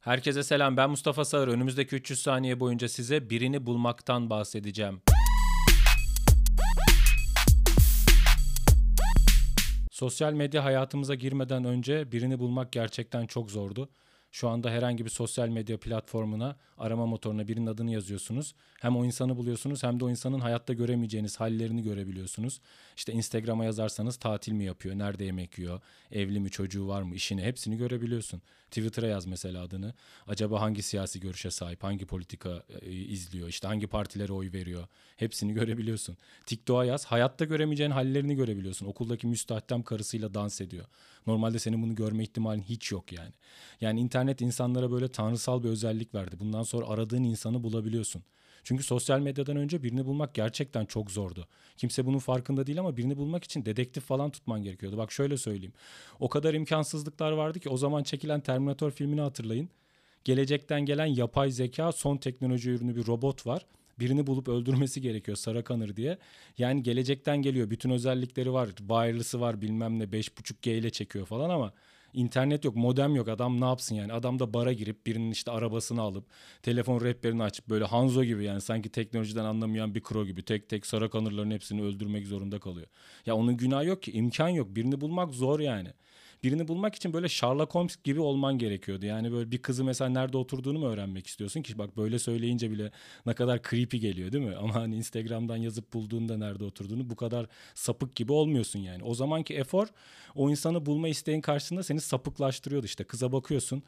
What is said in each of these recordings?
Herkese selam ben Mustafa Sağır. Önümüzdeki 300 saniye boyunca size birini bulmaktan bahsedeceğim. Sosyal medya hayatımıza girmeden önce birini bulmak gerçekten çok zordu. Şu anda herhangi bir sosyal medya platformuna, arama motoruna birinin adını yazıyorsunuz. Hem o insanı buluyorsunuz hem de o insanın hayatta göremeyeceğiniz hallerini görebiliyorsunuz. İşte Instagram'a yazarsanız tatil mi yapıyor, nerede yemek yiyor, evli mi, çocuğu var mı, işini hepsini görebiliyorsun. Twitter'a yaz mesela adını. Acaba hangi siyasi görüşe sahip, hangi politika e, izliyor, işte hangi partilere oy veriyor. Hepsini görebiliyorsun. TikTok'a yaz, hayatta göremeyeceğin hallerini görebiliyorsun. Okuldaki müstahdem karısıyla dans ediyor. Normalde senin bunu görme ihtimalin hiç yok yani. Yani internet insanlara böyle tanrısal bir özellik verdi. Bundan sonra aradığın insanı bulabiliyorsun. Çünkü sosyal medyadan önce birini bulmak gerçekten çok zordu. Kimse bunun farkında değil ama birini bulmak için dedektif falan tutman gerekiyordu. Bak şöyle söyleyeyim. O kadar imkansızlıklar vardı ki o zaman çekilen Terminator filmini hatırlayın. Gelecekten gelen yapay zeka son teknoloji ürünü bir robot var birini bulup öldürmesi gerekiyor Sarah Connor diye. Yani gelecekten geliyor. Bütün özellikleri var. Wireless'ı var bilmem ne 5.5G ile çekiyor falan ama internet yok, modem yok. Adam ne yapsın yani? Adam da bara girip birinin işte arabasını alıp telefon rehberini açıp böyle Hanzo gibi yani sanki teknolojiden anlamayan bir kro gibi tek tek Sarah Connor'ların hepsini öldürmek zorunda kalıyor. Ya onun günahı yok ki, imkan yok. Birini bulmak zor yani birini bulmak için böyle Sherlock Holmes gibi olman gerekiyordu. Yani böyle bir kızı mesela nerede oturduğunu mu öğrenmek istiyorsun ki bak böyle söyleyince bile ne kadar creepy geliyor değil mi? Ama hani Instagram'dan yazıp bulduğunda nerede oturduğunu bu kadar sapık gibi olmuyorsun yani. O zamanki efor o insanı bulma isteğin karşısında seni sapıklaştırıyordu işte. Kıza bakıyorsun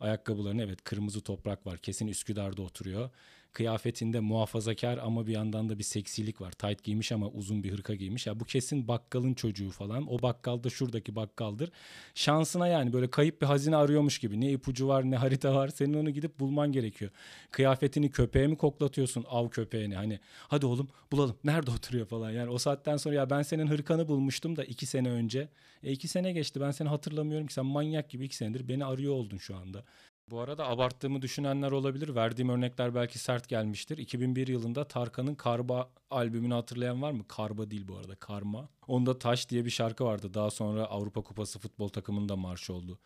ayakkabılarına evet kırmızı toprak var kesin Üsküdar'da oturuyor kıyafetinde muhafazakar ama bir yandan da bir seksilik var. Tight giymiş ama uzun bir hırka giymiş. Ya bu kesin bakkalın çocuğu falan. O bakkal da şuradaki bakkaldır. Şansına yani böyle kayıp bir hazine arıyormuş gibi. Ne ipucu var ne harita var. Senin onu gidip bulman gerekiyor. Kıyafetini köpeğe mi koklatıyorsun av köpeğini? Hani hadi oğlum bulalım. Nerede oturuyor falan. Yani o saatten sonra ya ben senin hırkanı bulmuştum da iki sene önce. E iki sene geçti ben seni hatırlamıyorum ki sen manyak gibi iki senedir beni arıyor oldun şu anda. Bu arada abarttığımı düşünenler olabilir. Verdiğim örnekler belki sert gelmiştir. 2001 yılında Tarkan'ın Karba albümünü hatırlayan var mı? Karba değil bu arada, Karma. Onda Taş diye bir şarkı vardı. Daha sonra Avrupa Kupası futbol takımında marş oldu.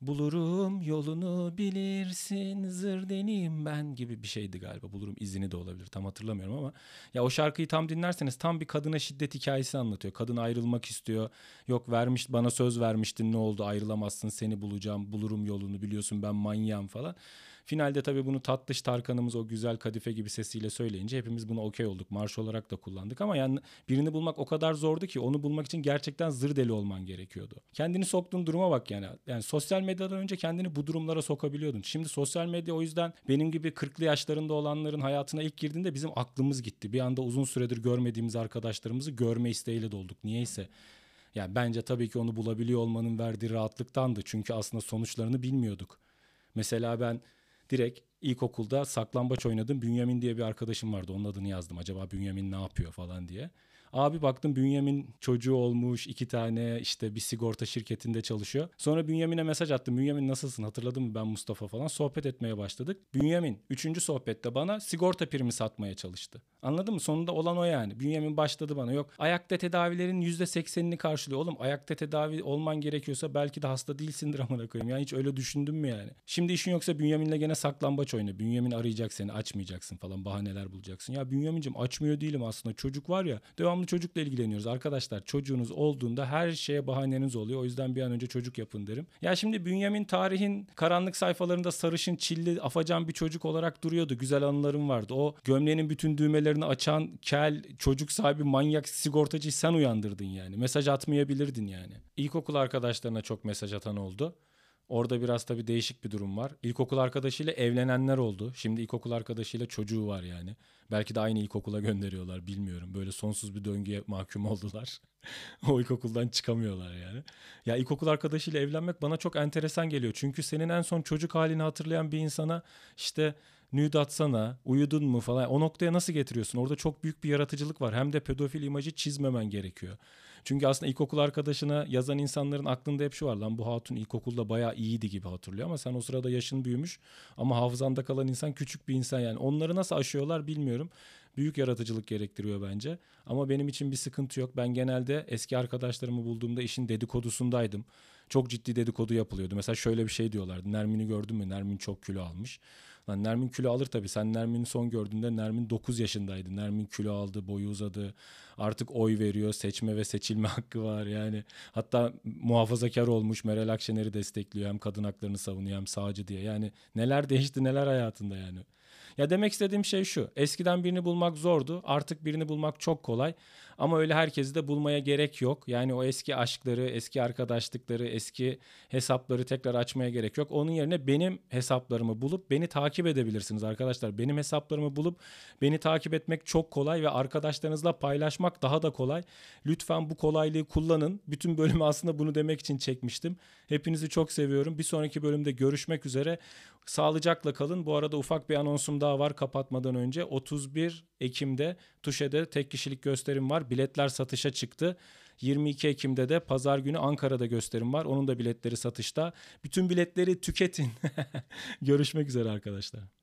Bulurum yolunu bilirsin zır deneyim ben gibi bir şeydi galiba. Bulurum izini de olabilir tam hatırlamıyorum ama. Ya o şarkıyı tam dinlerseniz tam bir kadına şiddet hikayesi anlatıyor. Kadın ayrılmak istiyor. Yok vermiş bana söz vermiştin ne oldu ayrılamazsın seni bulacağım bulurum yolunu biliyorsun ben manyağım falan. Finalde tabii bunu tatlış Tarkan'ımız o güzel kadife gibi sesiyle söyleyince hepimiz buna okey olduk. Marş olarak da kullandık ama yani birini bulmak o kadar zordu ki onu bulmak için gerçekten zır deli olman gerekiyordu. Kendini soktuğun duruma bak yani. Yani sosyal medyadan önce kendini bu durumlara sokabiliyordun. Şimdi sosyal medya o yüzden benim gibi 40'lı yaşlarında olanların hayatına ilk girdiğinde bizim aklımız gitti. Bir anda uzun süredir görmediğimiz arkadaşlarımızı görme isteğiyle dolduk. Niyeyse. Yani bence tabii ki onu bulabiliyor olmanın verdiği rahatlıktandı. Çünkü aslında sonuçlarını bilmiyorduk. Mesela ben direkt ilkokulda saklambaç oynadım. Bünyamin diye bir arkadaşım vardı. Onun adını yazdım. Acaba Bünyamin ne yapıyor falan diye. Abi baktım Bünyamin çocuğu olmuş iki tane işte bir sigorta şirketinde çalışıyor. Sonra Bünyamin'e mesaj attım. Bünyamin nasılsın hatırladın mı ben Mustafa falan. Sohbet etmeye başladık. Bünyamin üçüncü sohbette bana sigorta primi satmaya çalıştı. Anladın mı? Sonunda olan o yani. Bünyamin başladı bana. Yok ayakta tedavilerin %80'ini karşılıyor. Oğlum ayakta tedavi olman gerekiyorsa belki de hasta değilsindir amına koyayım. Yani hiç öyle düşündün mü yani? Şimdi işin yoksa Bünyamin'le gene saklambaç oyna. Bünyamin arayacak seni açmayacaksın falan bahaneler bulacaksın. Ya Bünyamin'cim açmıyor değilim aslında. Çocuk var ya devamlı çocukla ilgileniyoruz. Arkadaşlar çocuğunuz olduğunda her şeye bahaneniz oluyor. O yüzden bir an önce çocuk yapın derim. Ya şimdi Bünyamin tarihin karanlık sayfalarında sarışın, çilli, afacan bir çocuk olarak duruyordu. Güzel anılarım vardı. O gömleğinin bütün düğmeleri bilgisayarını açan kel çocuk sahibi manyak sigortacıyı sen uyandırdın yani. Mesaj atmayabilirdin yani. İlkokul arkadaşlarına çok mesaj atan oldu. Orada biraz tabii değişik bir durum var. İlkokul arkadaşıyla evlenenler oldu. Şimdi ilkokul arkadaşıyla çocuğu var yani. Belki de aynı ilkokula gönderiyorlar bilmiyorum. Böyle sonsuz bir döngüye mahkum oldular. o ilkokuldan çıkamıyorlar yani. Ya ilkokul arkadaşıyla evlenmek bana çok enteresan geliyor. Çünkü senin en son çocuk halini hatırlayan bir insana işte nude atsana, uyudun mu falan. O noktaya nasıl getiriyorsun? Orada çok büyük bir yaratıcılık var. Hem de pedofil imajı çizmemen gerekiyor. Çünkü aslında ilkokul arkadaşına yazan insanların aklında hep şu var lan bu hatun ilkokulda bayağı iyiydi gibi hatırlıyor ama sen o sırada yaşın büyümüş ama hafızanda kalan insan küçük bir insan yani. Onları nasıl aşıyorlar bilmiyorum. Büyük yaratıcılık gerektiriyor bence. Ama benim için bir sıkıntı yok. Ben genelde eski arkadaşlarımı bulduğumda işin dedikodusundaydım. çok ciddi dedikodu yapılıyordu. Mesela şöyle bir şey diyorlardı. Nermin'i gördün mü? Nermin çok kilo almış. Lan Nermin kilo alır tabii. Sen Nermin'i son gördüğünde Nermin 9 yaşındaydı. Nermin kilo aldı, boyu uzadı. Artık oy veriyor. Seçme ve seçilme hakkı var. Yani hatta muhafazakar olmuş. Meral Akşener'i destekliyor. Hem kadın haklarını savunuyor hem sağcı diye. Yani neler değişti neler hayatında yani. Ya demek istediğim şey şu. Eskiden birini bulmak zordu. Artık birini bulmak çok kolay. Ama öyle herkesi de bulmaya gerek yok. Yani o eski aşkları, eski arkadaşlıkları, eski hesapları tekrar açmaya gerek yok. Onun yerine benim hesaplarımı bulup beni takip edebilirsiniz arkadaşlar. Benim hesaplarımı bulup beni takip etmek çok kolay ve arkadaşlarınızla paylaşmak daha da kolay. Lütfen bu kolaylığı kullanın. Bütün bölümü aslında bunu demek için çekmiştim. Hepinizi çok seviyorum. Bir sonraki bölümde görüşmek üzere. Sağlıcakla kalın. Bu arada ufak bir anonsum daha var kapatmadan önce. 31 Ekim'de Tuşe'de tek kişilik gösterim var. Biletler satışa çıktı. 22 Ekim'de de pazar günü Ankara'da gösterim var. Onun da biletleri satışta. Bütün biletleri tüketin. Görüşmek üzere arkadaşlar.